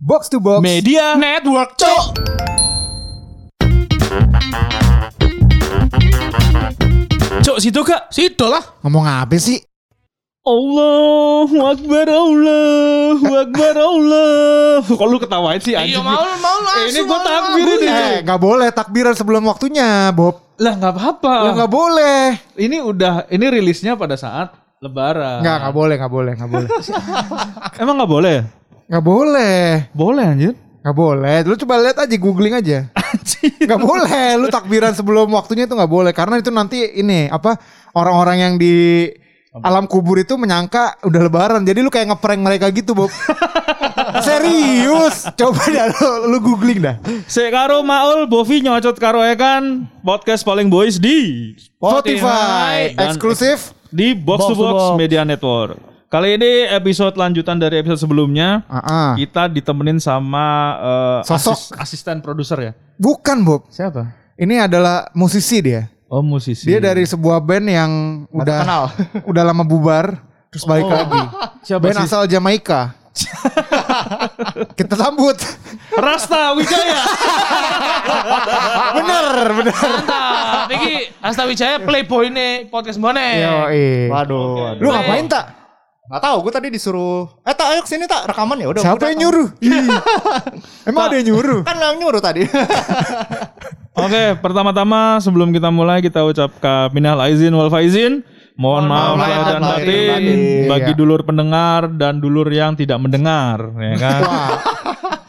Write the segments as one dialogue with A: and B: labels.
A: Box to Box
B: Media
C: Network, cok.
B: Cok situ kak
C: Situ lah.
A: Ngomong apa sih?
B: Allahu Akbar Allahu Akbar Allah Kok lu ketawain sih anjing
C: Iya mau mau langsung.
B: Ini gua
C: mau,
B: takbir ini.
A: Eh, nggak boleh takbiran sebelum waktunya, Bob.
B: Lah nggak apa-apa
A: Lah nggak boleh.
B: Ini udah Ini rilisnya pada saat Lebaran
A: Nggak, nggak boleh, nggak boleh, nggak boleh.
B: Emang nggak boleh ya?
A: Nggak boleh.
B: Boleh anjir
A: Nggak boleh. Lu coba lihat aja, googling aja.
B: Anjir
A: Nggak boleh. Lu takbiran sebelum waktunya itu nggak boleh. Karena itu nanti ini apa orang-orang yang di alam kubur itu menyangka udah lebaran. Jadi lu kayak ngeprank mereka gitu, Bob. Serius. Coba dah lu, lu googling dah.
B: Saya karo Maul Bovi nyocot karo Ekan Podcast paling boys di
A: Spotify
B: Dan-
A: eksklusif.
B: Di Box,
C: Box
B: to
C: to
B: Box,
C: Box.
B: Media Network Kali ini episode lanjutan dari episode sebelumnya
A: ah.
B: Kita ditemenin sama eh,
A: Sosok.
B: asis- asisten produser ya
A: Bukan, Bob.
B: Siapa?
A: Ini adalah musisi dia.
B: Oh musisi
A: Dia dari sebuah band yang udah
C: kenal.
A: udah lama bubar terus balik lagi.
B: Siapa
A: band
B: sih?
A: asal Jamaika. Kita sambut.
B: Rasta Wijaya
A: bener, bener.
C: Mantap. Iki Asta Wijaya playboy nih podcast mana?
A: Yo,
D: Waduh, waduh.
A: Lu ngapain tak?
D: Nggak tahu, gue tadi disuruh. Eh tak, ayo ke sini tak rekaman ya udah.
A: Siapa
D: gua
A: yang nyuruh? Emang ada yang nyuruh?
D: Kan yang nyuruh tadi.
B: Oke pertama-tama sebelum kita mulai kita ucapkan minal aizin wal faizin Mohon maaf lahir dan batin
D: batin.
B: bagi
A: Iya.
B: dulur pendengar dan dulur yang tidak mendengar, ya kan?
A: Wah.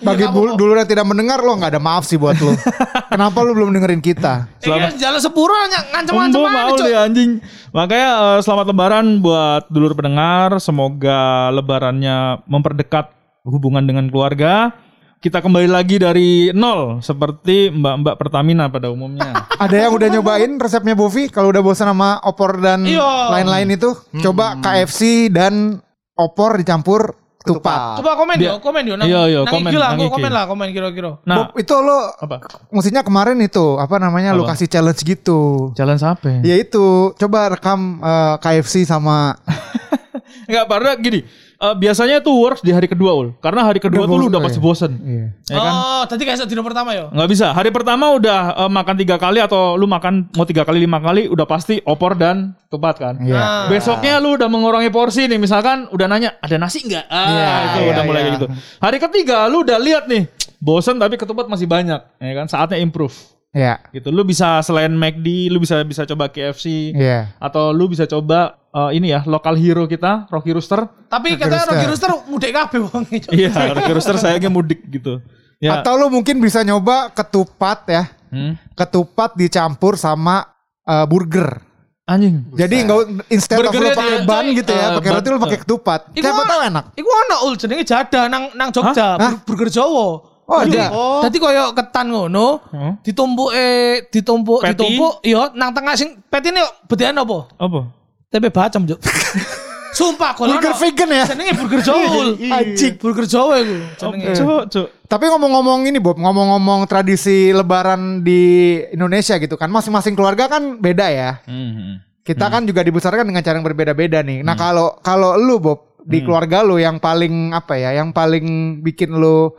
A: Bagi bul- dulu yang tidak mendengar lo nggak ada maaf sih buat lo. Kenapa lu belum dengerin kita?
C: Iki jalan sepuro ny- ngancem-ngancem
B: Embo
C: aja,
B: mau deh anjing. Makanya eh, selamat lebaran buat dulur pendengar. Semoga lebarannya memperdekat hubungan dengan keluarga. Kita kembali lagi dari nol seperti mbak-mbak Pertamina pada umumnya.
A: Ada yang udah nyobain resepnya Bovi kalau udah bosan sama opor dan
C: Iya.
A: lain-lain itu? Coba KFC dan opor dicampur ketupat.
C: Coba komen yo, komen yo. nang-
B: Iya, iya,
C: nang
B: komen,
C: IG lah,
B: nang
C: komen lah, komen kira-kira.
B: Nah,
A: Bob, itu lo
B: apa?
A: Maksudnya kemarin itu apa namanya
B: Apa?
A: kasih challenge gitu.
B: Jalan sampai.
A: Ya itu coba rekam eh, KFC sama
B: Enggak, karena gini. Eh, biasanya tuh works di hari kedua ul, karena hari kedua
A: Udah
B: tuh lu udah
A: ya?
B: pasti bosen,
A: Iya.
B: ya kan?
C: Oh, tadi kayak dino pertama yo.
B: Nggak bisa. Hari pertama udah eh, makan tiga kali atau lu makan mau tiga kali lima kali udah pasti opor dan ketupat kan.
A: Iya.
C: Nah.
B: Besoknya lu udah mengurangi porsi nih misalkan udah nanya ada nasi nggak? Ah
A: Iya,
B: itu
A: iya,
B: udah mulai
A: iya.
B: kayak gitu. Hari ketiga lu udah lihat nih bosen tapi ketupat masih banyak, ya kan? Saatnya improve.
A: Iya.
B: Gitu. Lu bisa selain McD, lu bisa bisa coba KFC
A: Iya.
B: atau lu bisa coba eh, ini ya lokal hero kita Rocky Rooster.
C: Tapi
A: Rocky
C: katanya
A: Rooster.
C: Rocky Rooster mudek kabeh wong.
B: Iya, Rocky Rooster sayangnya mudik gitu. Ya.
A: Atau lu mungkin bisa nyoba ketupat ya.
B: Hmm.
A: Ketupat dicampur sama eh, burger.
B: Anjing.
A: Jadi enggak instead of lu
B: Burgernya
A: pakai ban gitu ya,
B: eh,
A: pakai roti lu pakai ketupat.
C: Iku
A: Siapa tahu enak.
C: Iku ana ul jenenge jada nang nang Jogja,
A: Hah?
C: bur- burger Jawa.
A: Oh,
C: Dadi-
A: ada.
D: Oh.
C: Dadi koyo ketan ngono,
B: Hmm.
C: ditumpuk eh ditumpuk ditumpuk iya nang tengah sing petine bedean apa?
B: Apa?
C: Tempe bacem, Cuk. Sumpah kalau
A: Burger vegan ya.
C: Jenenge burger Jawa. Ul.
A: Anjing.
C: Burger Jawa iku jenenge.
B: Cuk, cuk.
A: Tapi ngomong-ngomong ini Bob, ngomong-ngomong tradisi lebaran di Indonesia gitu kan, masing-masing keluarga kan beda ya.
B: Hmm.
A: Kita kan juga dibesarkan dengan cara yang berbeda-beda nih. Nah, kalau kalau lu Bob di keluarga lu yang paling apa ya, yang paling bikin lu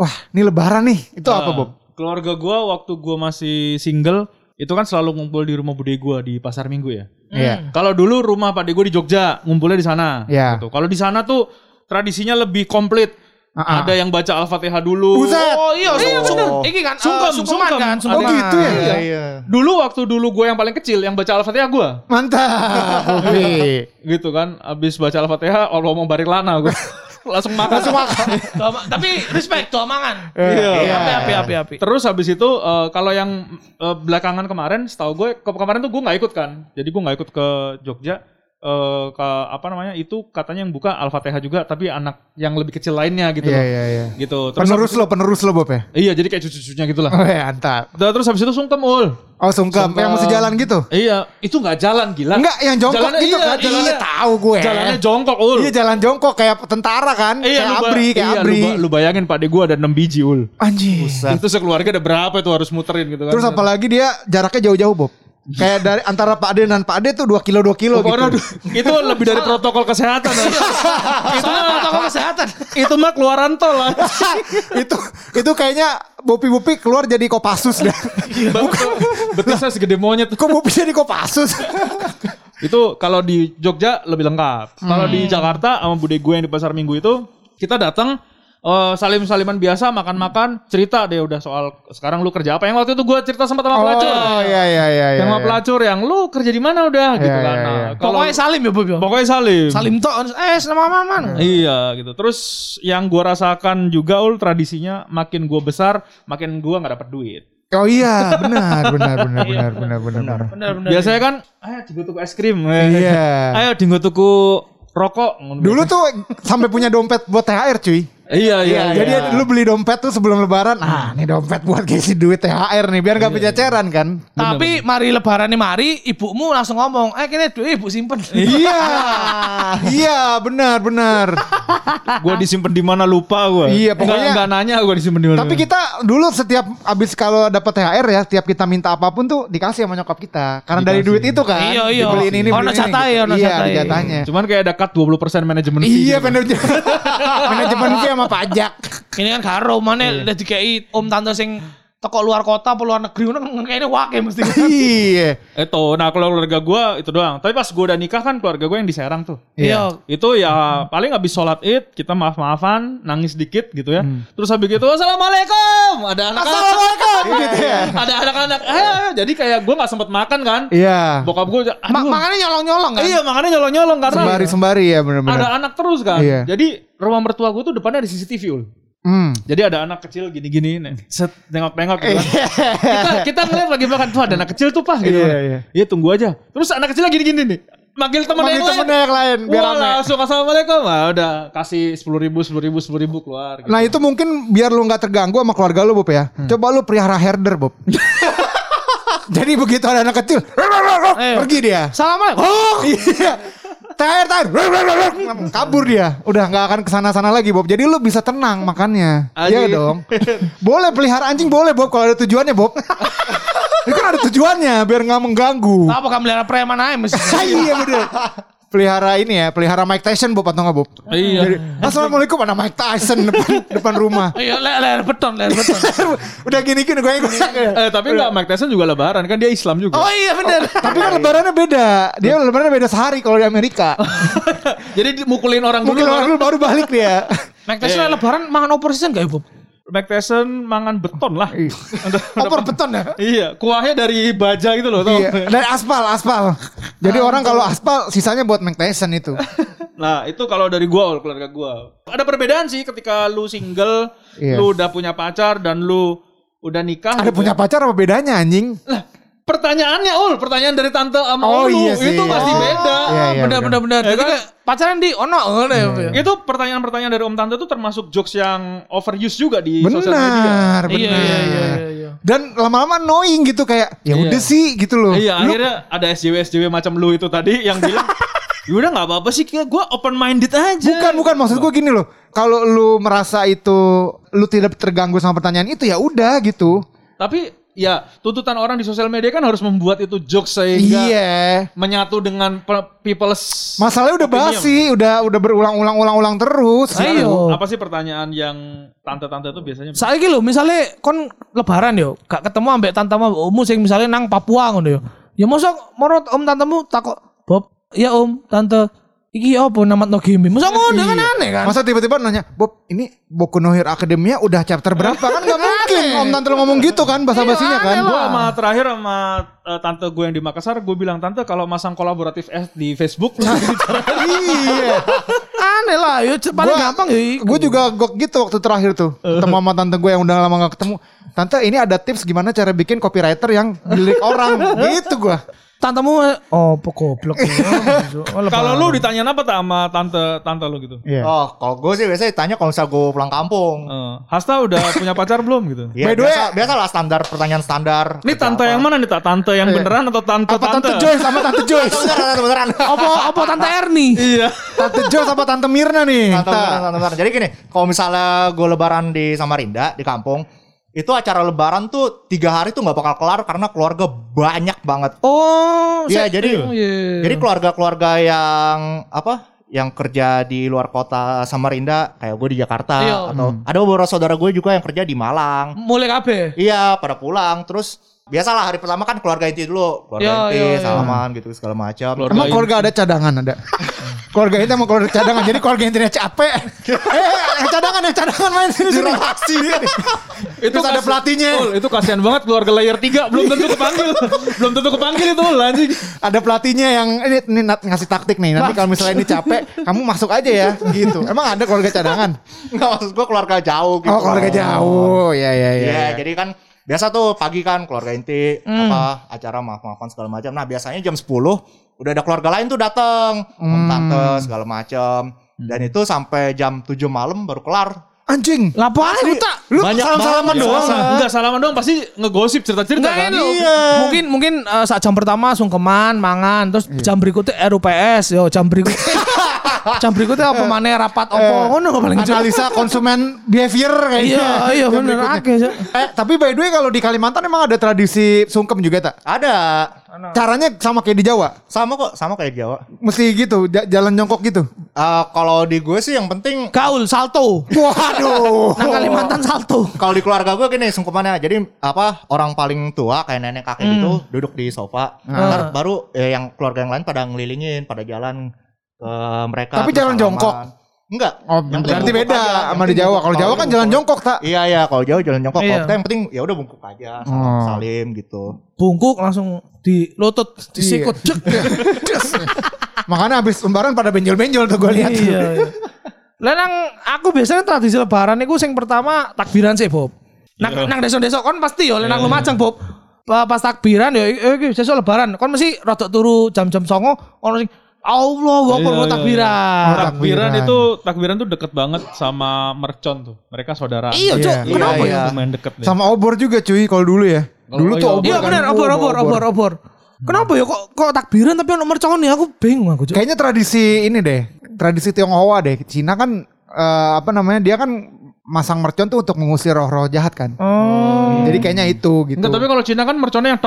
A: wah, ini lebaran nih. Itu apa,
B: Ah,
A: Bob?
B: Keluarga gua waktu gua masih single itu kan selalu ngumpul di rumah bude gua di pasar minggu ya.
A: Iya.
B: Kalau dulu rumah pak de gua di Jogja, ngumpulnya di sana.
A: Iya.
B: Gitu. Kalau di sana tuh tradisinya lebih komplit.
A: Ah.
B: Ada yang baca Al-Fatihah dulu.
A: Buset.
C: Oh iya,
D: Iya,
C: sungkem.
D: bener.
C: Iki kan
B: Sungkem,
C: sungkeman
B: sungkem.
C: kan,
B: Oh,
C: sungkeman.
A: gitu ya?
D: Iya, iya.
B: Dulu waktu dulu gue yang paling kecil yang baca Al-Fatihah gua.
A: Mantap.
B: Gitu kan. Abis baca Al-Fatihah, Allah mau barik lana gua. Langsung makan. Langsung makan.
C: Tapi respect doa mangan.
B: Iya.
C: Api api api api.
B: Terus habis itu eh, kalau yang eh, belakangan kemarin, setahu gue ke kemarin tuh gue nggak ikut kan. Jadi gue nggak ikut ke Jogja. Eh, ke apa namanya itu katanya yang buka Al-Fatihah juga tapi anak yang lebih kecil lainnya gitu
A: Iya,
B: loh.
A: iya, iya.
B: Gitu. Terus
A: Penerus lo, penerus lo Bob ya?
B: Iya, jadi kayak cucu-cucunya gitu lah.
A: Oh ya, mantap.
B: Nah, terus habis itu sungkem ul.
A: Oh, sungkem.
B: Sungkem.
A: Yang mesti jalan gitu?
B: Iya, itu nggak jalan gila.
A: Enggak, yang jongkok
B: Jalannya
A: gitu
B: iya,
A: kan?
B: jalannya-
A: Iya, tahu gue.
B: Jalannya jongkok ul.
A: Iya, jalan jongkok kayak tentara kan?
B: Iya,
A: kayak
B: lu
A: abri, kayak
B: iya,
A: abri.
B: Lu, lu bayangin Pak De gua ada 6 biji ul.
A: Anjing.
B: Itu sekeluarga ada berapa itu harus muterin gitu kan.
A: Terus apalagi dia jaraknya jauh-jauh, Bob. Kayak dari antara Pak Ade dan Pak Ade tuh 2 kilo 2 kilo
B: Pokoknya
A: gitu.
B: itu lebih dari protokol kesehatan. ya.
C: Itu protokol kesehatan.
B: itu mah keluaran tol lah.
A: itu itu kayaknya Bopi-bopi keluar jadi Kopassus dah.
B: Betisnya segede monyet.
A: Kok Bopi jadi Kopassus?
B: Itu kalau di Jogja lebih lengkap. Kalau di Jakarta sama bude gue yang di pasar Minggu itu kita datang eh, salim-saliman biasa makan-makan cerita deh udah soal sekarang lu kerja apa yang waktu itu gue cerita sempat sama pelacur.
A: Oh iya iya iya.
B: yang sama
A: iya.
B: pelacur yang lu kerja di mana udah gitu
A: Iya,
B: kan.
A: iya,
B: Nah,
A: iya.
B: kalau
C: Pokoknya salim ya Bob. ya?
B: pokoknya salim.
C: Salim tok. Eh, nama mana?
B: Iya gitu. Terus yang gua rasakan juga ul tradisinya makin gua besar makin gua nggak dapet duit.
A: Oh iya, benar benar benar benar benar benar. benar.
C: Bener bener.
B: Biasanya kan, ayo tinggal tuku es krim.
A: Iya.
B: Ayo tinggal tuku rokok.
A: Dulu tuh sampai punya dompet buat THR cuy.
B: Iya iya.
A: Jadi lu beli dompet tuh sebelum lebaran. Ah, ini dompet buat ngisi duit THR nih biar gak bececeran kan.
C: Tapi mari lebaran nih mari ibumu langsung ngomong, "Eh kene duit ibu simpen."
A: Iya. iya, benar benar.
B: Gua disimpan di mana lupa gua.
A: Iya, pokoknya-
B: nggak nanya gua disimpan di mana.
A: Tapi kita dulu setiap abis kalau dapat THR ya, setiap kita minta apa pun tuh dikasih sama nyokap kita. Karena dari duit itu kan.
C: Iya, iya.
A: Dibeliin ini,
C: Ono
A: beliin ini,
C: ya, ono
A: Iya,
C: jatah
A: ada
C: ya.
A: jatahnya.
B: Cuman kayak ada cut 20% manajemen fee.
A: Iya,
B: gitu.
A: manajemen manajemen fee sama pajak.
C: Ini kan karo mana udah dikei om tante sing toko luar kota apa luar negeri ngono kayaknya wake mesti.
A: Iya.
B: Itu, nah kalau keluarga gua itu doang. Tapi pas gua udah nikah kan keluarga gua yang di Serang tuh.
C: Iya.
B: Itu ya paling habis sholat id kita maaf-maafan, nangis dikit gitu ya. Terus habis gitu, assalamualaikum. Ada anak-anak.
A: Assalamualaikum gitu ya.
B: Ada anak-anak. Ayo. Jadi kayak gua nggak sempet makan kan.
A: Iya.
B: Bokap gua, aduh.
C: Ma makanya nyolong-nyolong kan.
B: iya makanya nyolong-nyolong karena
A: Sembari sembari ya
B: ada
A: benar-benar.
B: anak terus kan.
A: Iya.
B: Jadi rumah mertua gua tuh depannya ada CCTV ul.
A: Hmm.
B: Jadi ada anak kecil gini-gini, nih, set nengok-nengok gitu kan. kita kita ngeliat lagi makan tuh ada anak kecil tuh pak gitu.
A: Iya,
B: kan.
A: iya.
B: Iya tunggu aja. Terus anak kecil lagi gini nih. Manggil temen
A: Manggil
B: yang lain.
A: temennya yang lain biar
B: Wah,
A: rame.
B: langsung assalamualaikum. Wah, udah kasih sepuluh ribu, sepuluh ribu, sepuluh ribu keluar. Gitu.
A: Nah itu mungkin biar lu nggak terganggu sama keluarga lu Bob ya. Coba lu pelihara herder Bob. Jadi begitu ada anak kecil, pergi dia.
C: Assalamualaikum.
A: Oh iya. Terakhir terakhir kabur dia. Udah nggak akan ke sana sana lagi Bob. Jadi lu bisa tenang makannya. Iya dong. boleh pelihara anjing boleh Bob kalau ada tujuannya Bob. Itu kan ada tujuannya biar nggak mengganggu.
C: Apa kamu melihara preman aja mesti.
A: iya bener. Pelihara ini ya, pelihara Mike Tyson Bob atau nggak Bob?
B: Iya.
A: Jadi, Assalamualaikum ada Mike Tyson depan, depan rumah.
C: Iya, leher leher beton, leher beton.
A: Udah gini-gini gue ikut.
B: Eh tapi enggak Mike Tyson juga lebaran kan dia Islam juga.
C: Oh iya bener.
A: Tapi kan lebarannya beda. Dia lebarannya beda sehari kalau di Amerika.
B: Jadi dimukulin orang dulu.
A: Mungkin orang dulu baru balik dia.
C: Mike Tyson lebaran mangan opor season gak ya, Bob?
B: Mike Tyson mangan beton lah.
A: Opor beton ya.
B: iya, kuahnya dari baja gitu loh. tau.
A: Iya, dari aspal, aspal. Jadi orang kalau aspal sisanya buat Mike Tyson itu.
B: Nah itu kalau dari gua, keluarga gua. Ada perbedaan sih ketika lu single,
A: Iya.
B: lu udah punya pacar dan lu udah nikah.
A: Ada
B: gitu
A: punya
B: ya.
A: pacar apa bedanya anjing?
B: Lah, pertanyaannya Ul, pertanyaan dari tante sama
A: Oh,
B: lu
A: iya sih.
B: itu pasti
A: Oh.
B: beda.
A: Iya, iya,
C: bener
A: bener.
C: bener bener. Jadi kayak pacaran di ono ngono ya. Bob, ya?
B: Itu pertanyaan-pertanyaan dari om tante itu termasuk jokes yang overuse juga di sosial media.
A: Benar, benar.
C: Iya iya iya iya.
A: Dan lama-lama annoying gitu kayak ya
B: Iya.
A: udah sih gitu loh.
B: Iya,
A: Lu-
B: akhirnya ada SJW SJW macam lu itu tadi yang bilang, "Ya udah nggak apa-apa sih, kayak gue open minded aja."
A: Bukan, bukan maksud gue gini loh. Kalau lu merasa itu lu tidak terganggu sama pertanyaan itu ya udah gitu.
B: Tapi ya tuntutan orang di sosial media kan harus membuat itu jokes sehingga
A: Iya.
B: menyatu dengan pe- people's
A: Masalahnya udah
B: opinion.
A: basi, udah udah berulang-ulang ulang-ulang terus.
C: Ayo.
B: Apa sih pertanyaan yang tante-tante itu biasanya?
C: Saiki lho, misalnya kon lebaran yo, gak ketemu ambek tantemu ommu sing misalnya nang Papua ngono yo. Ya mosok morot om tantemu takok, "Bob, ya om, tante, iki apa nama no game?" Mosok ngono kan aneh kan?
A: Masa tiba-tiba nanya, Bob, ini Boku no Hero Academia udah chapter berapa? kan gak mungkin Om Tante lu ngomong gitu kan, bahasa-basinya kan.
B: Gue sama terakhir sama eh, tante gue yang di Makassar, gue bilang tante kalau masang kolaboratif S di Facebook,
A: iya.
C: Aneh lah, yo paling
A: Gua-
C: gampang ya.
A: Gue juga gok gitu waktu terakhir tuh. Ketemu sama tante gue yang udah lama gak ketemu. Tante ini ada tips gimana cara bikin copywriter yang lirik orang. gitu gue.
C: Tantemu oh apa goblok. Oh,
B: kalau lu ditanyain apa tak sama tante tante lu gitu?
A: Iya.
D: Oh, kalau gue sih biasanya ditanya kalau misalnya gue pulang kampung.
B: Eh, Hasta udah punya pacar belum gitu?
D: Ya,
A: By the way-
D: biasa, biasa lah standar pertanyaan standar.
B: Ini tante
D: apa.
B: yang mana nih tak? Tante yang beneran atau tante
A: Apa tante Joyce sama tante Joyce?
D: Beneran, beneran, beneran.
C: apa apa tante Erni?
B: Iya.
A: Tante Joyce apa tante Mirna nih?
D: Tante beneran, tante beneran. Jadi gini, kalau misalnya gue lebaran di Samarinda, di kampung, itu acara lebaran tuh tiga hari tuh nggak bakal kelar karena keluarga banyak banget.
C: Oh,
D: Iya, jadi
C: oh, iya.
D: jadi keluarga-keluarga yang apa? Yang kerja di luar kota Samarinda kayak gue di Jakarta
C: Iya.
D: atau ada beberapa saudara gue juga yang kerja di Malang.
C: mulai kabeh.
D: Iya, pada pulang terus biasalah hari pertama kan keluarga inti dulu, keluarga
C: Iya,
D: inti,
C: iya, iya.
D: salaman gitu segala macam.
B: Keluarga
A: Emang
B: inti.
A: keluarga ada cadangan ada. keluarga itu emang keluarga cadangan. Jadi keluarga intinya capek. eh, yang cadangan yang cadangan main sini sini.
B: Itu
A: Terus ada
B: kasi-
A: pelatihnya.
B: Ul, itu kasihan banget keluarga layer 3 belum tentu kepanggil. belum tentu kepanggil itu anjing.
A: Ada pelatihnya yang ini, ini ngasih taktik nih. Nanti kalau misalnya ini capek, kamu masuk aja ya gitu. Emang ada keluarga cadangan?
D: Enggak maksud gue keluarga jauh gitu.
A: Oh, keluarga jauh. Ya ya ya.
D: Iya,
A: ya.
D: jadi kan biasa tuh pagi kan keluarga inti apa acara maaf-maafan segala macam. Nah, biasanya jam 10 udah ada keluarga lain tuh datang, om tante segala macam. Dan itu sampai jam 7 malam baru kelar.
A: Anjing.
C: Lapo aku tak
A: Lu
D: Banyak
A: salam-salaman
D: banget.
A: doang.
B: Enggak salaman doang pasti ngegosip cerita-cerita kan.
C: ini loh. Mungkin mungkin eh, saat jam pertama sungkeman, mangan, terus jam berikutnya RUPS, yo jam berikutnya jam berikutnya apa mana rapat apa ngono paling jauh.
A: Analisa konsumen behavior kayaknya.
C: Iya, iya bener.
A: Eh, tapi by the way kalau di Kalimantan emang ada tradisi sungkem juga tak?
D: Ada
A: Caranya sama kayak di Jawa.
D: sama kok, sama kayak Jawa.
A: Mesti gitu, ja- jalan jongkok gitu.
D: Eh, kalau di gue sih yang penting
C: Gaul salto.
A: Waduh.
C: Nang Kalimantan salto.
D: Kalau di keluarga gue gini sungkemannya jadi apa orang paling tua kayak nenek kakek gitu duduk di sofa ntar baru eh, yang keluarga yang lain pada ngelilingin pada jalan ke mereka
A: Tapi jalan jongkok?
D: enggak
A: Oh,
D: Yang
A: berarti beda
D: aja.
A: Sama di Jawa. Kalau Jawa kan jalan jongkok tak?
D: iya iya kalau jauh jalan jongkok
C: Iya.
D: kalau yang penting ya udah bungkuk aja salam,
A: Oh.
D: salim gitu
C: Bungkuk langsung di lutut, disikut. Cek.
A: Makanya habis lembaran pada benjol-benjol tuh gue lihat.
C: Iya. iya. Lah nang aku biasanya tradisi lebaran iku sing pertama takbiran sih, Bob. Nang nang desa-desa kon pasti yo nang Lumajang, Bob. Pa- Pas takbiran yo eh, iki sesuk lebaran. Kon mesti rodok turu jam-jam 09.00 ono sing Allah
B: Iya,
C: Akbar
B: iya,
C: takbiran.
A: Oh,
B: Takbiran
A: takbiran.
B: itu takbiran tuh deket banget sama mercon tuh. Mereka saudara.
C: Iya,
A: Iya,
C: Cok.
A: iya,
C: Kenapa
D: iya.
C: ya?
B: Lumayan deket deh.
A: Sama obor juga cuy kalau dulu ya.
B: Kalau-
A: Dulu tuh
B: iya,
A: obor.
C: Iya
A: kan.
C: benar, obor obor obor obor. Kenapa ya kok kok takbiran tapi ono mercon ya? Aku bingung aku, Cok.
A: Kayaknya tradisi ini deh tradisi Tionghoa deh. Cina kan uh, apa namanya? Dia kan masang mercon tuh untuk mengusir roh-roh jahat kan.
C: Oh. Hmm.
A: Jadi kayaknya itu gitu.
B: Enggak, tapi kalau Cina kan merconnya yang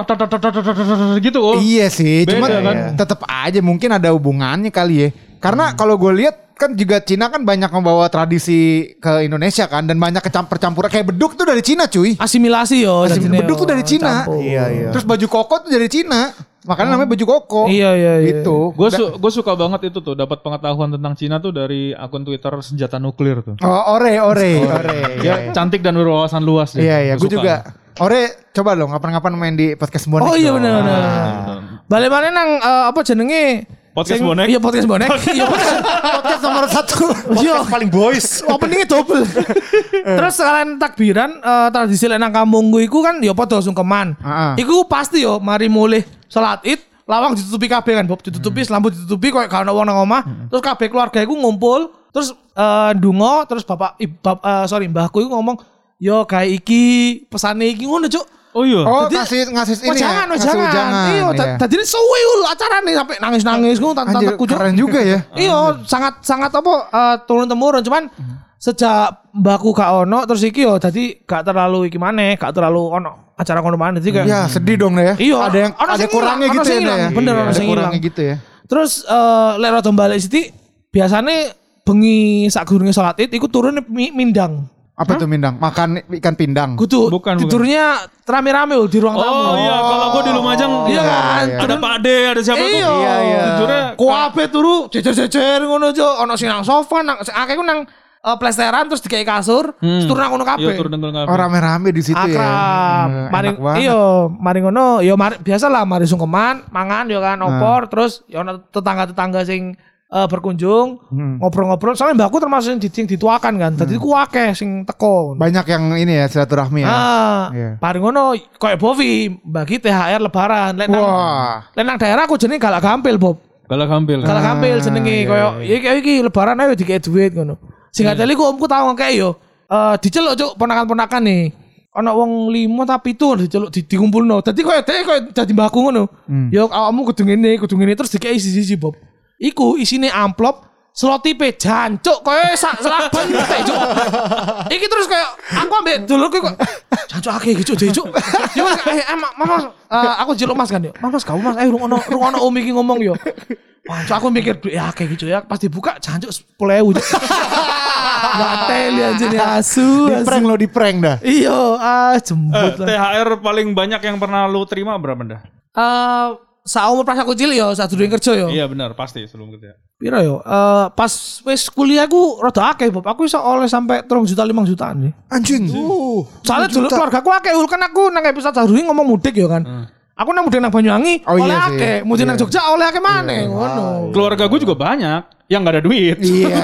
B: gitu oh.
A: Iya sih,
B: Beda,
A: cuman
B: kan?
A: Ya, tetap aja mungkin ada hubungannya kali ya. Karena hmm. kalau gue lihat kan juga Cina kan banyak membawa tradisi ke Indonesia kan dan banyak kecampur campuran kayak beduk tuh dari Cina cuy.
C: Asimilasi yo. Asimilasi
A: beduk tuh dari oh, Cina.
C: Campur.
D: Iya iya.
A: Terus baju koko tuh dari Cina. Makanya namanya baju koko.
C: Iya iya iya.
A: Gitu.
B: Gue su gue suka banget itu tuh dapat pengetahuan tentang Cina tuh dari akun Twitter senjata nuklir tuh.
A: Oh, ore, ore, ore.
B: Dia cantik dan berwawasan luas deh.
A: Iya, iya,
B: Gua
A: gue juga. Ore, coba dong kapan-kapan main di podcast bonek.
C: Oh iya benar benar. Balik mana nang eh, apa jenenge?
B: Podcast
C: Sing-
B: bonek?
C: Iya podcast bonek. Iya podcast.
A: Podcast nomor satu.
C: Iya.
D: paling boys
C: Openingnya double. Terus sekalian takbiran eh, tradisi lek nang kampung gue iku kan ya padha sungkeman.
A: Heeh.
C: Iku pasti yo mari mulih salat Id lawang ditutupi kabeh kan Bob ditutupi lampu ditutupi koyo gak ono wong nang omah. Terus kabeh keluarga iku ngumpul terus eh ndonga terus bapak ib- bap- eh, sorry mbahku iku ngomong yo kayak iki pesane iki ngono cuk.
B: Oh iya.
A: Oh,
C: Jadi-
A: kasih ngasih ini
C: Wajangan,
A: ya. ngasih
C: wajangan. Iya,
A: iya.
C: tadi suwi ul acara nih sampai nangis-nangis
A: Anjir,
C: tante-tanteku cuk.
A: keren juga ya.
C: Iya, sangat sangat apa uh, turun temurun cuman sejak mbakku gak ono terus iki yo dadi gak terlalu iki maneh, gak terlalu ono acara kono maneh jadi kayak
A: Ya sedih dong ya.
C: Iya,
A: ada yang ada kurangnya gitu ya.
C: Bener,
A: Iya,
C: ono
A: ada
C: sing
A: gitu ya.
C: Terus eh lek rada balik sithik biasane bengi sak gurunge salat Id iku turun mi- mindang.
A: Apa tuh mindang? Makan ikan pindang.
C: Kudu
B: Bukan, bukan.
C: tidurnya rame-rame ul di ruang tamu.
B: Oh iya, kalau gue di Lumajang
C: Iya kan?
A: iya.
B: ada Pak Ade, ada siapa tuh?
C: Iya,
D: Iya, iya.
B: Tidurnya
C: Kuape turu jejer-jejer ngono jo, ono sing nang sofa, nang akeh ku nang eh, plesteran terus dikai kasur, terus turun nang ngono kabeh.
B: Iya, turun kabeh.
A: Oh rame-rame di situ ya.
C: Akrab.
A: Hmm,
C: Mari iya, mari ngono ya mari biasa lah mari sungkeman, mangan ya kan opor terus ya ono tetangga-tetangga sing eh, berkunjung ngobrol-ngobrol. Soalnya mbakku termasuk yang, di- yang dituakan kan. Dadi ku akeh sing teko.
A: Banyak yang ini ya silaturahmi ya.
C: Ah,
A: Iya.
C: paling ngono kayak Bovi bagi THR lebaran. Lek nang,
A: Wah.
C: lek nang daerah aku jenenge galak gampil, Bob.
B: Galak hampil.
C: Kalau kampil jenenge koyo iki iki lebaran ayo dikei duit ngono. Sing tadi ku omku tau ngekek yo. Eh diceluk cuk ponakan-ponakan nih. Ana wong limo tapi itu diceluk di, dikumpulno. Dadi koyo dhek koyo dadi mbahku ngono. Yo awakmu kudu ngene, kudu ngene terus dikei siji-siji Bob. Iku isine amplop Selotipe jancuk kowe sak selak bentek cuk. Iki terus kayak aku ambek dulu kok jancuk akeh iki cuk cuk. Yo Mas, eh eh, Mas, Mas, eh, aku jeluk Mas kan yo. Mas Mas kamu Mas eh rungono rungono Om iki ngomong yo. Wah, cuk, aku mikir duit ya akeh gitu ya pas dibuka jancuk 10.000 cuk. Gatel ya ya asu.
A: Di
C: asu.
A: prank lo di prank dah.
C: Iya, ah
B: Eh,
C: jembut lah.
B: THR paling banyak yang pernah lu terima berapa dah?
C: Eh, saumur pas aku cilik ya, saat dulu kerja ya.
B: Iya benar pasti sebelum kerja.
C: Pira yo? Eh pas wis kuliah aku rada akeh, Bob. Aku iso oleh sampai 3 juta 5 jutaan sih.
A: Anjing. Uh.
C: Soalnya dulu keluarga aku akeh, kan aku nang episode Sadurunge ngomong mudik ya kan. Aku nang mudik nang Banyuwangi,
A: Oh,
C: oleh
A: iya
C: akeh. Mudik nang Jogja oleh akeh maneh, ngono.
B: Keluarga gue juga banyak yang nggak ada duit.
A: Iya.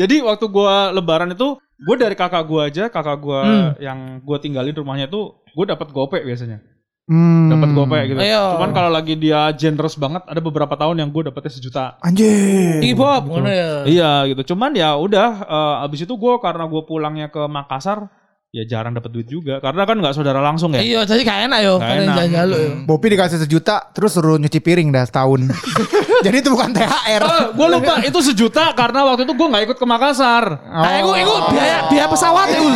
B: Jadi waktu gua lebaran itu gue dari kakak gua aja, kakak gua
C: Hmm.
B: yang gua tinggalin rumahnya tuh gue dapat gopek biasanya.
A: Hmm.
B: Dapat gopek gitu.
C: Ayo.
B: Cuman kalau lagi dia generous banget ada beberapa tahun yang gue dapetnya sejuta.
C: Iki Bob, ngono ya.
B: Iya gitu. Cuman ya udah eh, abis itu gue karena gue pulangnya ke Makassar ya jarang dapat duit juga karena kan nggak saudara langsung ya.
C: Iya, jadi gak enak yo, kan
B: enak.
C: jalan yo.
A: Bopi dikasih sejuta terus suruh nyuci piring dah setahun. Jadi itu bukan THR.
B: gue lupa itu sejuta karena waktu itu gue nggak ikut ke Makassar.
C: Nah, iku iku biaya biaya pesawat ya, Ul.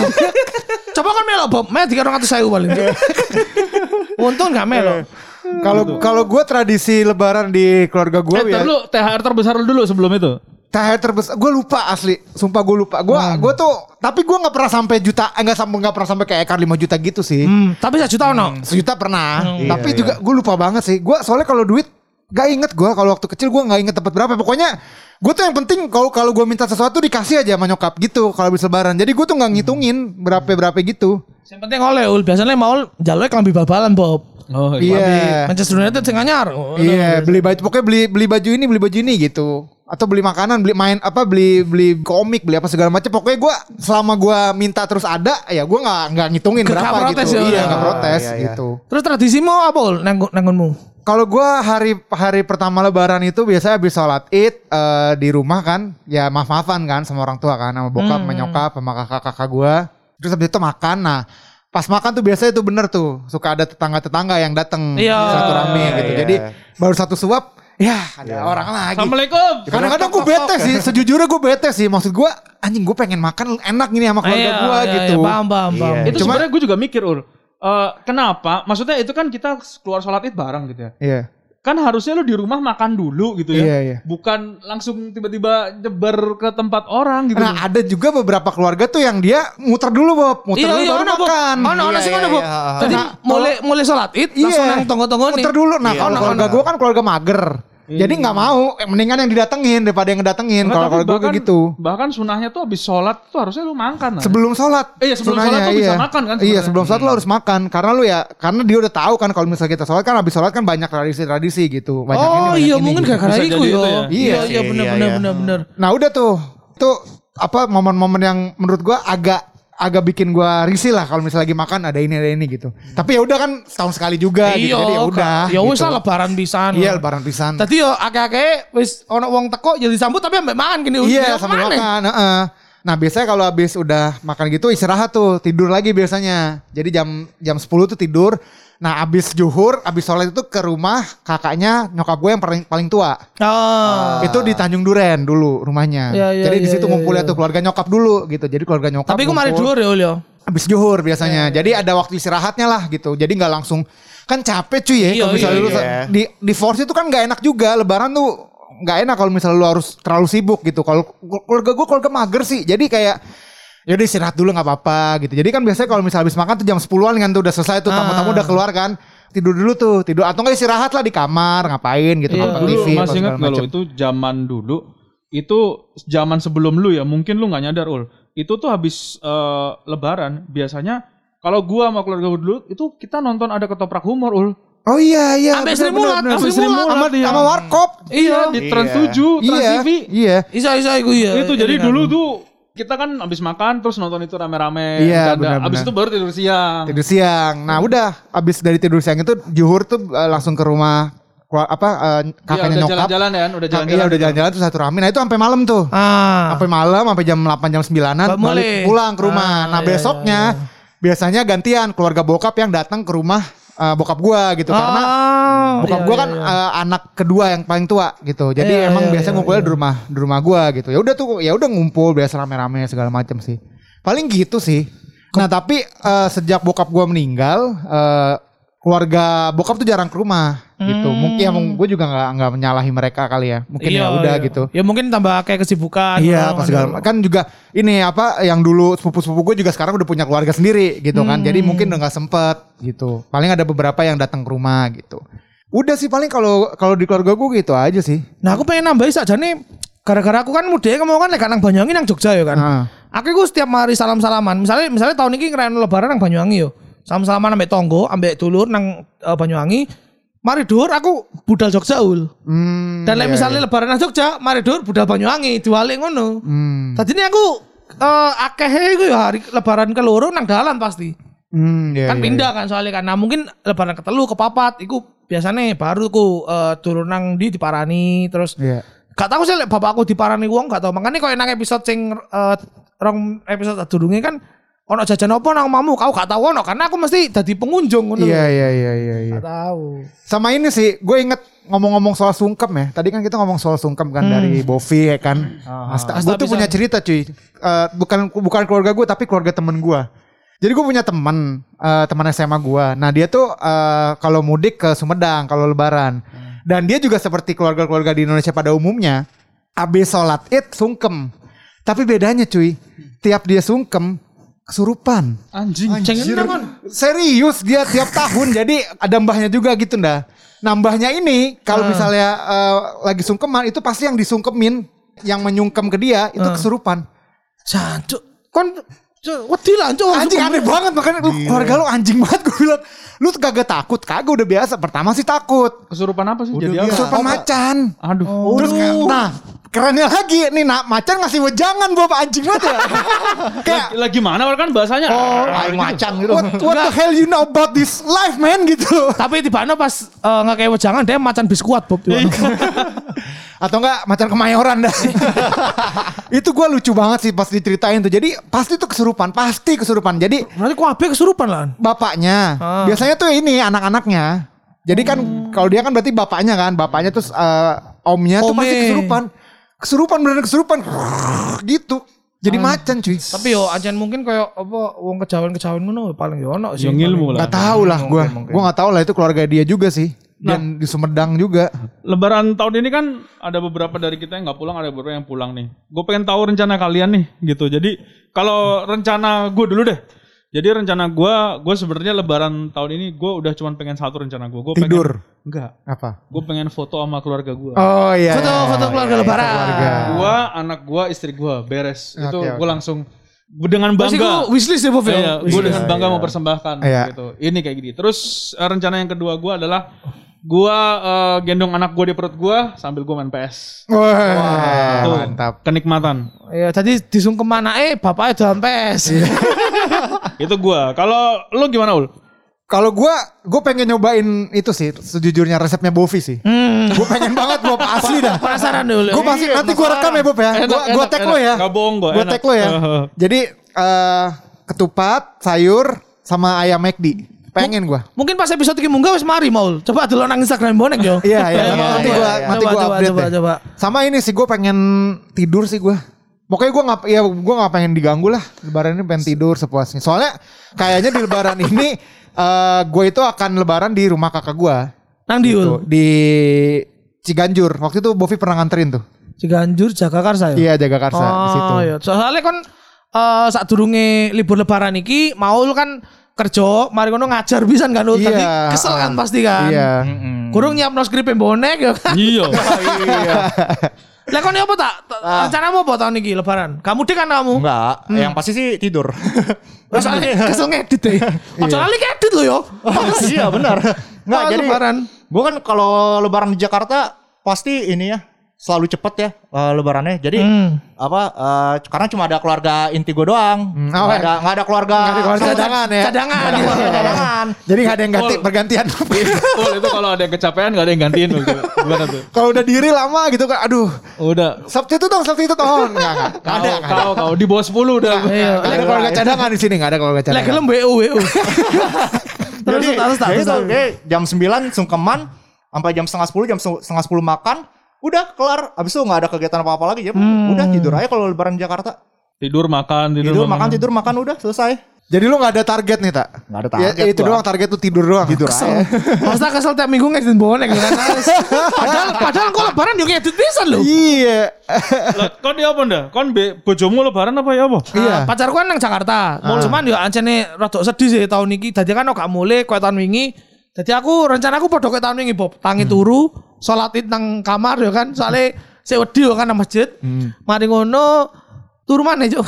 C: Coba kan melo, Bob. Meh 300.000 paling. Untung gak melo.
A: Kalau kalau gue tradisi lebaran di keluarga gue
B: Eh,
A: ya.
B: lu THR terbesar lu dulu sebelum itu.
A: THR terbesar gue lupa asli sumpah gue lupa. Gue gue tuh tapi gue nggak pernah sampai juta eh, nggak sampai nggak pernah sampai kayak ekar 5 juta gitu sih.
C: Hmm, tapi 1 juta ono.
A: sejuta pernah.
D: Iya,
A: tapi juga gue lupa banget sih. Gue soalnya kalau duit gak inget gue kalau waktu kecil gue nggak inget tempat berapa. Pokoknya gue tuh yang penting kalau kalau gue minta sesuatu dikasih aja sama nyokap gitu kalau habis lebaran. Jadi gue tuh nggak ngitungin berapa berapa gitu
C: Yang penting oleh ul. Biasanya mau jalurnya kelambi bal-balan Bob.
B: Oh
A: iya
C: Manchester United sing anyar. Oh,
A: iya beli baju pokoknya beli beli baju ini beli baju ini gitu atau beli makanan beli main apa beli beli komik beli apa segala macam pokoknya gue selama gue minta terus ada ya gue nggak nggak ngitungin
C: Nggak
A: berapa
C: protes
A: gitu
C: ya,
A: iya nggak protes
D: Iya, iya.
A: gitu
C: Terus tradisimu apa ul? Nanggung nanggunmu.
A: Kalau gua hari hari pertama lebaran itu biasanya habis sholat id eh, di rumah kan, ya maaf maafan kan sama orang tua kan, sama bokap, sama nyokap, sama kakak kakak gua. Terus habis itu makan, nah pas makan tuh biasanya itu bener tuh suka ada tetangga tetangga yang datang
C: Iya.
A: satu rame
D: Iya,
A: gitu.
D: iya.
A: Jadi baru satu suap, ya ada orang lagi.
B: Assalamualaikum.
A: Kadang-kadang gue bete sih, sejujurnya gue bete sih. Maksud gue, anjing gue pengen makan enak gini sama keluarga
C: Iya,
A: gue
C: iya,
A: gitu.
C: iya, paham, paham, paham.
D: Iya.
B: Itu sebenarnya gue juga mikir ur. Eh, kenapa? Maksudnya itu kan kita keluar sholat id bareng gitu ya.
A: Iya,
B: Kan harusnya lu di rumah makan dulu gitu ya.
A: Iya, iya.
B: Bukan langsung tiba-tiba nyebar ke tempat orang gitu.
A: Nah ada juga beberapa keluarga tuh yang dia muter dulu Bob, muter
C: Iya,
A: dulu
C: iya,
A: baru
C: ono, Bob.
A: makan.
C: Ono, ono
D: Iya,
C: sih
D: iya,
C: ono, Bob.
D: iya, iya.
C: Jadi
A: Nah,
C: mulai mulai sholat id, langsung nang tonggo-tonggo nih.
A: Muter dulu. Nah,
D: Iya,
A: kalau keluarga gue kan keluarga mager. Jadi nggak mau, eh, mendingan yang didatengin daripada yang ngedatengin. Kalau kalau gue kayak gitu.
B: Bahkan sunahnya tuh habis sholat tuh harusnya lu makan. nah.
A: Sebelum sholat.
B: Eh, iya, sebelum
A: sunahnya,
B: sholat tuh bisa makan kan
A: Iya,
B: sebenarnya.
A: sebelum sholat lo harus makan. Karena lu ya, karena dia udah tahu kan kalau misalnya kita sholat kan habis sholat kan banyak tradisi-tradisi gitu. Banyak ini,
C: Oh
A: banyak
C: iya
A: ini
C: mungkin
A: gitu.
C: gara-gara
B: Bisa
C: itu ya.
B: ya.
C: Iya
A: Iya
C: iya benar
D: iya,
C: benar
D: iya.
C: benar benar.
A: Nah udah tuh, tuh apa momen-momen yang menurut gua agak agak bikin gua risih lah kalau misalnya lagi makan ada ini ada ini gitu. Tapi ya udah kan setahun sekali juga gitu.
C: Iya,
A: Jadi ya udah.
C: Ya wis
A: gitu.
C: lah lebaran pisan.
A: Iya lebaran pisan.
C: Tadi yo akeh-akeh wis ono wong teko jadi disambut tapi ambek mangan gini.
A: Iya
C: Ya,
A: sambil makan. heeh. Nah biasanya kalau habis udah makan gitu istirahat tuh tidur lagi biasanya. Jadi jam jam 10 tuh tidur. Nah abis juhur, abis sholat itu ke rumah kakaknya nyokap gue yang paling paling tua.
C: Oh.
A: Itu di Tanjung Duren dulu rumahnya.
C: Iya, iya,
A: Jadi di
C: iya,
A: situ
C: iya,
A: ngumpulnya
C: iya.
A: tuh keluarga nyokap dulu gitu. Jadi keluarga nyokap.
C: Tapi aku mari dhuwur ya Ul ya.
A: Abis juhur biasanya.
C: Iya,
A: Jadi ada waktu istirahatnya lah gitu. Jadi nggak langsung kan capek cuy ya.
C: Iya,
A: kalau misalnya
D: iya,
A: lu
D: iya.
A: di di force itu kan nggak enak juga. Lebaran tuh nggak enak kalau misalnya lu harus terlalu sibuk gitu. Kalau keluarga gue keluarga mager sih. Jadi kayak ya udah istirahat dulu nggak apa-apa gitu. Jadi kan biasanya kalau misalnya habis makan tuh jam 10-an kan tuh udah selesai tuh tamu-tamu
C: Ah.
A: udah keluar kan. Tidur dulu tuh, tidur atau enggak istirahat lah di kamar, ngapain gitu,
C: Iya.
A: nonton TV
B: masih ingat lo itu zaman dulu itu zaman sebelum lu ya mungkin lu nggak nyadar ul itu tuh habis eh, lebaran biasanya kalau gua sama keluarga gua dulu itu kita nonton ada ketoprak humor ul
A: Oh iya iya.
C: Sampai Sri Mulat, sampai. Sri Mulat.
A: sama, Warkop.
C: Iya.
B: di
D: Iya.
B: Trans 7 Trans
A: Iya.
B: TV
A: Iya.
C: Isa isa iku ya.
B: itu jadi dulu tuh kita kan habis makan terus nonton itu rame-rame
A: Iya, benar,
B: habis
A: benar.
B: itu baru tidur siang
A: Tidur siang. Nah udah abis dari tidur siang itu juhur tuh eh, langsung ke rumah apa eh,
B: Iya,
A: kakaknya
B: udah
A: nyokap.
B: jalan-jalan ya udah
A: Kak-
B: jalan-jalan
A: Iya udah jalan-jalan tuh satu rame. Nah itu sampai malam tuh.
C: Ah.
A: Sampai malam sampai jam 8 jam 9-an
C: Ba- mulai.
A: balik pulang ke rumah.
C: Ah,
A: nah
C: iya,
A: besoknya biasanya gantian keluarga bokap yang datang ke rumah eh, bokap gua gitu karena
C: Ah,
A: bokap
C: iya,
A: gua
C: iya,
A: kan
C: iya.
A: eh, anak kedua yang paling tua gitu. Jadi
C: Iya,
A: emang
C: iya,
A: biasa
C: iya,
A: ngumpulnya
C: iya.
A: di rumah di rumah gua gitu. Ya udah tuh ya udah ngumpul biasa rame-rame segala macam sih. Paling gitu sih. Nah, tapi eh, sejak bokap gua meninggal eh, keluarga bokap tuh jarang ke rumah gitu. Mungkin ya gue juga nggak nggak menyalahi mereka kali ya. Mungkin
C: Iya,
A: ya udah
C: iya.
A: gitu.
C: Ya mungkin tambah kayak kesibukan.
A: Iya, apa segala kan juga ini apa yang dulu sepupu-sepupu gue juga sekarang udah punya keluarga sendiri gitu kan. Jadi mungkin udah nggak sempet gitu. Paling ada beberapa yang datang ke rumah gitu. Udah sih paling kalau kalau di keluarga gue gitu aja sih.
C: Nah aku pengen nambahin saja nih gara-gara aku kan muda kamu kan lek nang Banyuwangi nang Jogja ya kan.
A: Nah,
C: Aku setiap hari salam-salaman. Misalnya misalnya tahun ini ngerayain lebaran nang Banyuwangi yo. Salam-salaman ambek tonggo, ambek dulur nang eh, Banyuwangi. Mari dur aku budal Jogja ul.
A: hmm,
C: Dan
A: iya,
C: misalnya lebaran nang Jogja, mari dur budal Banyuwangi, diwalik ngono.
A: Hmm,
C: Tadi ini aku eh akeh iku ya hari lebaran keloro nang dalan pasti.
A: hmm, iya,
C: kan
A: iya,
C: pindah kan soalnya kan. Nah mungkin lebaran ketelu ke papat iku biasanya baru ku eh, turun nang di diparani terus
A: Iya.
C: gak tahu sih bapakku diparani wong gak tahu. Makanya kalau nang episode sing eh, rong episode durunge kan ono jajan apa nang mamu kau gak tahu ono karena aku mesti jadi pengunjung ngono.
A: Iya iya iya iya iya.
C: Gak tahu.
A: Sama ini sih, gue inget ngomong-ngomong soal sungkem ya. Tadi kan kita ngomong soal sungkem kan dari Bovi ya kan. Asta,
C: Asta
A: gue tuh
C: bisa.
A: punya cerita cuy. Eh, bukan bukan keluarga gue tapi keluarga temen gue. Jadi gue punya teman, eh, teman SMA gue. Nah dia tuh eh, kalau mudik ke Sumedang kalau Lebaran. Dan dia juga seperti keluarga-keluarga di Indonesia pada umumnya. Abis sholat id sungkem. Tapi bedanya cuy, tiap dia sungkem kesurupan.
B: Anjing.
C: Cengen kan.
A: Serius dia tiap tahun jadi ada mbahnya juga gitu ndah. Nambahnya ini kalau
C: Ah.
A: misalnya eh, lagi sungkeman itu pasti yang disungkemin yang menyungkem ke dia itu
C: Ah.
A: kesurupan.
C: Jancuk. Kon wedi lah cuk.
A: Anjing aneh banget makanya lu keluarga lu anjing banget gue bilang. Lu kagak takut, kagak udah biasa. Pertama sih takut.
B: Kesurupan apa sih?
D: Udah
B: Jadi
D: biasa.
A: Kesurupan macan.
B: Aduh.
A: Terus kayak, nah kerennya lagi nih nak macan ngasih wejangan bapak anjing banget ya. kayak
B: Lagi, mana kan bahasanya?
A: Oh,
D: Aing macan gitu.
A: what, what the hell you know about this life man gitu.
C: Tapi mana pas eh, nggak kayak wejangan dia macan biskuat Bob. mana.
A: atau enggak macan kemayoran dah. itu gue lucu banget sih pas diceritain tuh. Jadi pasti tuh kesurupan, pasti kesurupan. Jadi
C: Berarti kok abe kesurupan lah.
A: bapaknya,
C: Ah.
A: biasanya tuh ini anak-anaknya. Jadi kan kalau dia kan berarti bapaknya kan, bapaknya terus eh, omnya tuh
C: Ome.
A: pasti kesurupan. Kesurupan beneran kesurupan. gitu. Jadi macan cuy.
C: Tapi yo ancen mungkin kayak apa wong kejawen-kejawen ngono paling yo ono sih.
B: Yang ilmu lah.
A: Gak tahu lah gue. Gue gak tahu lah itu keluarga dia juga sih. Dan di Sumedang juga.
B: Lebaran tahun ini kan ada beberapa dari kita yang nggak pulang, ada beberapa yang pulang nih. Gue pengen tahu rencana kalian nih, gitu. Jadi kalau rencana gue dulu deh. Jadi rencana gue, gue sebenarnya Lebaran tahun ini gue udah cuman pengen satu rencana gue. Gue
A: Tidur.
B: Pengen, enggak.
A: Apa?
B: Gue pengen foto sama keluarga gue.
A: Oh iya.
C: Foto
A: iya,
C: foto
A: iya,
C: keluarga
A: iya,
C: lebaran.
A: keluarga.
B: Gua, anak gue, istri gue, beres.
A: Oke,
B: Itu
A: oke.
B: gue langsung dengan
C: Pasti
B: bangga.
C: ku wishlist ya Bob ya.
B: Iya, gue dengan bangga mempersembahkan
A: Iya.
B: gitu. Ini kayak gini. Terus eh, rencana yang kedua gue adalah gue eh, gendong anak gue di perut gue sambil gue main PS.
A: Wah,
B: Tuh,
A: mantap.
B: Kenikmatan.
C: Iya, tadi disungkem anake bapaknya dalam PS.
B: Itu gue. Kalau lu gimana ul?
A: Kalau gue, gue pengen nyobain itu sih, sejujurnya resepnya Bovi sih.
C: Hmm.
A: Gue pengen banget Bob asli dah.
C: Penasaran dulu.
A: Gue pasti nanti gue rekam ya Bob ya.
B: Enak,
A: Gue gue tag lo ya.
B: Nggak bohong gua,
A: Gue
B: enak.
A: tag lo ya. Jadi eh ketupat, sayur, sama ayam McD. Pengen gue.
C: Mungkin pas episode iki munggah wis mari Maul. Coba dulu nang Instagram bonek yo.
A: Iya iya.
C: Iya,
A: Nanti
C: iya.
A: nanti
C: coba,
A: update
C: coba, coba.
A: Sama ini sih gue pengen tidur sih gue. Pokoknya gue nggak, ya gue nggak pengen diganggu lah. Lebaran ini pengen tidur sepuasnya. Soalnya kayaknya di Lebaran ini eh gue itu akan Lebaran di rumah kakak gue.
C: Nang di Ul.
A: di Ciganjur. Waktu itu Bovi pernah nganterin tuh.
C: Ciganjur Jagakarsa ya.
A: Iya jaga karsa di situ.
C: Oh iya. Soalnya kan eh saat durunge libur lebaran iki Maul kan kerja, mari kono ngajar pisan kan.
A: Iya,
C: Tadi kesel kan
A: ah.
C: pasti kan.
A: Iya.
C: Kurung nyiapno skrip bonek ya kan.
B: Iya.
C: Lah kon apa tak? Ta- Rencanamu apa tahun iki lebaran? Kamu deh kan kamu.
D: Enggak, yang pasti sih tidur.
C: Terus kesel ngedit deh. Ojo lali ngedit lo yo.
D: iya benar. Enggak, jadi
C: lebaran.
D: gue kan kalau lebaran di Jakarta pasti ini ya selalu cepet ya eh, lebarannya. Jadi
C: Hmm.
D: apa eh, karena cuma ada keluarga inti gue doang.
A: Hmm,
D: Nggak
A: oh,
D: ada nggak ada keluarga.
A: Nggak ada keluarga cadangan ya.
C: Cadangan.
D: Nggak ada keluarga cadangan.
A: Jadi gak ada yang ganti
B: Oh.
A: pergantian.
B: Ul, itu kalau ada yang kecapean gak ada yang gantiin. Gimana tuh?
A: Kalau udah diri lama gitu kan, aduh.
B: Udah.
A: Substitute dong, substitute oh enggak enggak. Nggak ada, nggak.
B: Kau, kau di bawah 10 udah.
C: Iya.
A: Nggak ada keluarga cadangan di sini, enggak ada keluarga cadangan.
C: WO WO. Terus
D: jadi,
C: terus terus.
D: dia jam 9 sungkeman sampai jam setengah 10 jam se- setengah 10 makan udah kelar abis itu nggak ada kegiatan apa apa lagi ya
C: Hmm.
D: udah tidur aja kalau lebaran di Jakarta
B: Tidur makan, tidur,
D: tidur makan tidur makan udah selesai
A: Jadi lu gak ada target nih tak?
D: nggak ada
A: Ya,
D: target
A: itu
D: gua.
A: doang target tuh tidur doang.
D: tidur aja
C: Masa kesel tiap minggu ngedit bonek ya kan. padahal padahal kok lebaran yo ngedit pisan lho.
A: Iya.
B: Lah, kon dia apa ndak? Kon be bojomu lebaran apa ya apa?
A: Iya.
C: Ah, pacarku kan nang Jakarta. Mau cuman yo ancene rada sedih sih tahun ini. Dadi kan gak mulai koyo tahun wingi. Jadi aku rencanaku padha koyo tahun wingi Bob. Tangi turu, salat id nang kamar yo kan. Soale sik wedi yo kan nang masjid. Mari ngono turu maneh Cuk.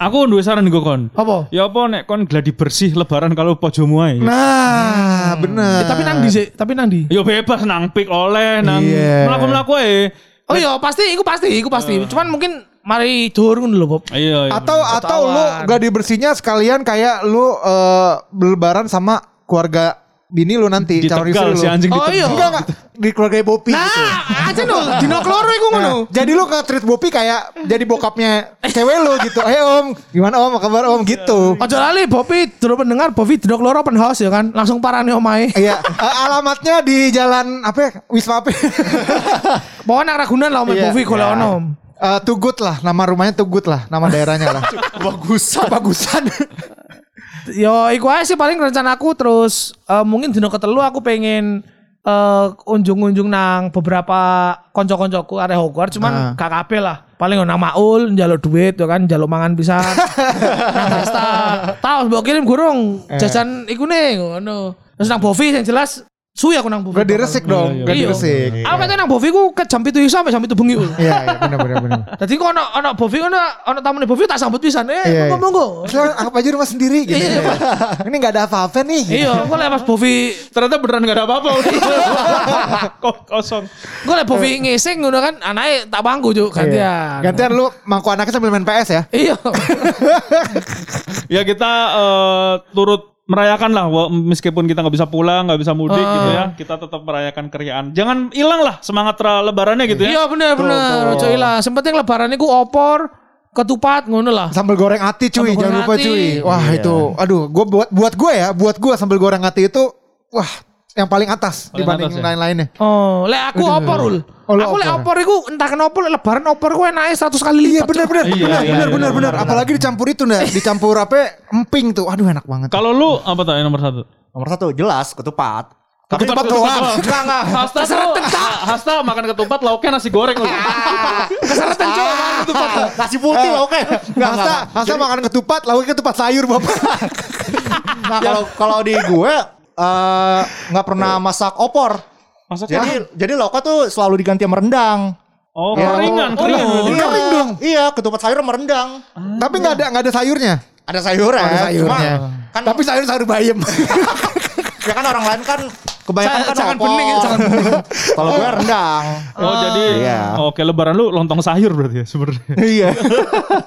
B: Aku duwe saran gue kon.
C: Apa?
B: Ya apa nek kon gladi bersih lebaran kalau bojomu ae.
A: Nah, bener.
C: Eh, tapi nang di sih, tapi nang di.
B: Ya bebas nang pik oleh nang
A: Iya.
B: mlaku-mlaku ae.
C: Oh iya pasti, iku pasti, iku pasti. Cuman mungkin mari ngono lho Bob.
B: Iya, iya.
A: atau atau lu
C: Ketahuan.
A: gak dibersihnya sekalian kayak lu eh, lebaran sama keluarga bini lu nanti calon istri
B: si
A: lu.
B: anjing
C: Oh iya.
A: Enggak enggak di keluarga Bopi gitu.
C: Nah, aja no, dino kloro iku ngono.
A: Nah, jadi lu nge-treat Bopi kayak jadi bokapnya cewek lu gitu. Eh om, gimana om, apa kabar om gitu.
C: Ojo lali Bopi dulu pendengar Bopi dino kloro open house ya kan. Langsung parani omahe.
A: Iya, alamatnya di jalan apa ya? Wisma apa?
C: Pokoknya nang Ragunan lah omahe
A: Iya.
C: Bopi golek ono.
A: Eh, Tugut lah, nama rumahnya Tugut lah, nama daerahnya lah.
D: bagusan
A: Bagusan.
C: Yo iku aja sih paling rencanaku terus eh, mungkin dino ketelu aku pengen eh unjung-unjung nang beberapa konco-koncoku area Hogwarts cuman gak kabeh lah. Paling nang Maul njaluk duit ya kan, njaluk mangan pisan. nang Desta. Tahu mbok kirim gurung jajan iku nih ngono. Terus nang Bovi yang jelas suwi aku nang Bovi.
A: Gak diresik dong, gak
C: Iya.
A: diresik.
C: Aku katanya nang Bovi ku ke jam 7 iso sampai jam 7 bengi.
A: Iya, iya benar benar benar.
C: Dadi kok ono ono Bovi ono ono tamune Bovi tak sambut pisan. Eh,
A: Iya, iya.
C: monggo-monggo.
A: Sekarang anggap aja rumah sendiri gitu.
C: Iya.
A: Ini gak ada apa-apa nih.
C: Iya, gue lewat Bovi
B: Ternyata beneran gak ada apa-apa. Kok kosong.
C: Gue liat Bovi ngising ngono kan anaknya tak bangku juk
A: Iya.
C: gantian.
A: Gantian lu mangku anaknya sambil main PS ya.
C: Iya.
B: Ya kita eh, turut merayakan lah meskipun kita nggak bisa pulang nggak bisa mudik
C: Ah.
B: gitu ya kita tetap merayakan keriaan jangan hilang lah semangat ra- lebarannya gitu ya
C: Iya bener bener. Ojo ilang. Yang penting lebaran iku opor, ketupat ngono lah.
A: Sambal goreng ati cuy,
C: Sambal
A: jangan lupa
C: ati.
A: cuy. Wah itu, aduh, gue buat buat gue ya, buat gue sambal goreng ati itu, wah yang paling atas
B: Paling
A: dibanding
B: atas ya?
A: lain-lainnya.
C: Oh, lek aku opor ul.
A: Oh,
C: aku lek
A: opor.
C: iku entah kenapa lek lebaran opor gue naik 100 kali
A: Iya
C: lipat.
A: benar benar,
B: Iya,
A: benar
B: iya,
A: benar
B: iya,
A: benar benar. Apalagi dicampur itu nah, dicampur apa? Emping tuh, aduh enak banget.
B: kalau lu apa tuh yang nomor satu
D: nomor satu jelas ketupat
A: Ketupat doang.
D: enggak enggak
B: Hasta tuh, Hasta makan ketupat lauknya nasi goreng lu.
C: Keseretan cuk makan ketupat.
D: nasi putih lah oke enggak
A: Hasta, Hasta makan ketupat, lauknya ketupat sayur bapak.
D: Nah kalau kalau di gue eh, nggak pernah masak opor.
B: Masak
D: Jadi jadi loka tuh selalu diganti sama rendang.
B: Oh,
D: Ya,
B: keringan,
D: oh,
B: keringan.
D: oh,
B: berarti.
D: iya.
A: Kering dong.
D: Iya, ketupat sayur sama rendang.
A: Tapi nggak ada nggak ada sayurnya.
D: Ada sayurnya.
A: Oh, ada sayurnya.
D: Cuma, kan
A: Tapi sayur sayur bayam.
D: ya kan orang lain kan kebanyakan
C: Jangan-
D: kan
C: jangan
D: opor.
C: bening ya,
D: Kalau gue rendang.
B: Oh, jadi
D: Iya.
B: oke lebaran lu lontong sayur berarti ya sebenarnya.
D: Iya.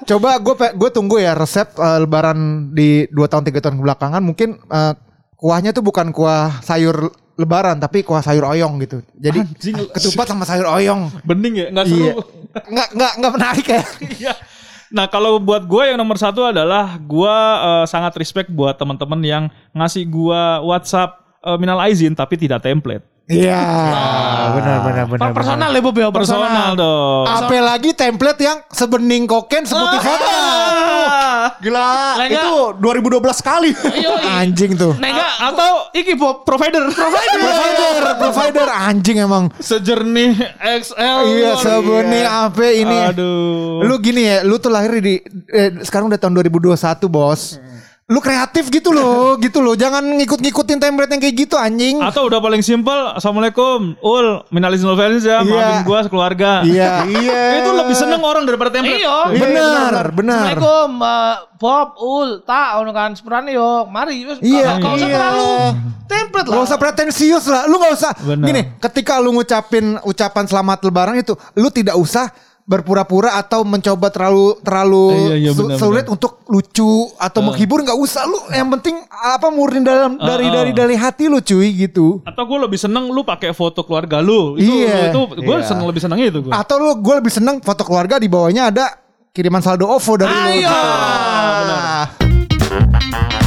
A: Coba gue gue tunggu ya resep eh, lebaran di 2 tahun 3 tahun belakangan mungkin eh, kuahnya tuh bukan kuah sayur lebaran tapi kuah sayur oyong gitu. Jadi ketupat sama sayur oyong.
B: Bening ya, nggak seru.
A: Iya. Nggak nggak nggak menarik ya.
B: Iya. Nah kalau buat gue yang nomor satu adalah gue eh, sangat respect buat teman-teman yang ngasih gue WhatsApp eh, minal aizin tapi tidak template.
A: Iya. Benar benar benar.
C: Per- Personal ya Bob ya,
B: Personal
C: personal.
B: dong.
A: Apalagi template yang sebening koken seputih foto.
D: Gila,
C: Lah, enggak.
D: itu 2012 kali.
C: Iya, iya.
A: Anjing tuh.
C: Nah, enggak
B: Atau iki Bob provider. Provider.
A: Provider, provider anjing emang.
B: Sejernih XL.
A: Iya, sebening apa ini?
B: Aduh.
A: Lu gini ya, lu tuh lahir di eh, sekarang udah tahun 2021, Bos. Lu kreatif gitu loh, gitu loh. Jangan ngikut-ngikutin template yang kayak gitu anjing.
B: Atau udah paling simpel, Assalamualaikum, Ul, minal izin wal faizin ya,
A: Iya.
B: maafin gua sekeluarga.
A: Iya.
D: Iya.
B: Itu lebih seneng orang daripada template.
C: Iya.
A: Benar, benar.
C: Assalamualaikum uh, Bob, Ul, tak ono kan sepurane yo. Mari wis
A: Iya,
C: gak usah
D: iya.
C: terlalu template lah.
A: Gak usah pretensius lah. Lu gak usah.
B: Benar.
A: Gini, ketika lu ngucapin ucapan selamat lebaran itu, lu tidak usah berpura-pura atau mencoba terlalu terlalu eh,
B: iya, iya,
A: sulit
B: benar.
A: untuk lucu atau uh. menghibur nggak usah lu yang penting apa murni dalam uh, dari
B: uh.
A: dari dari hati lu cuy gitu
B: atau gue lebih seneng lu pakai foto keluarga lu itu
A: iya,
B: itu gue
D: iya.
B: seneng lebih seneng itu gua.
A: atau lu gue lebih seneng foto keluarga di bawahnya ada kiriman saldo OVO dari Ayo. lu
C: Ayo. Ah, benar.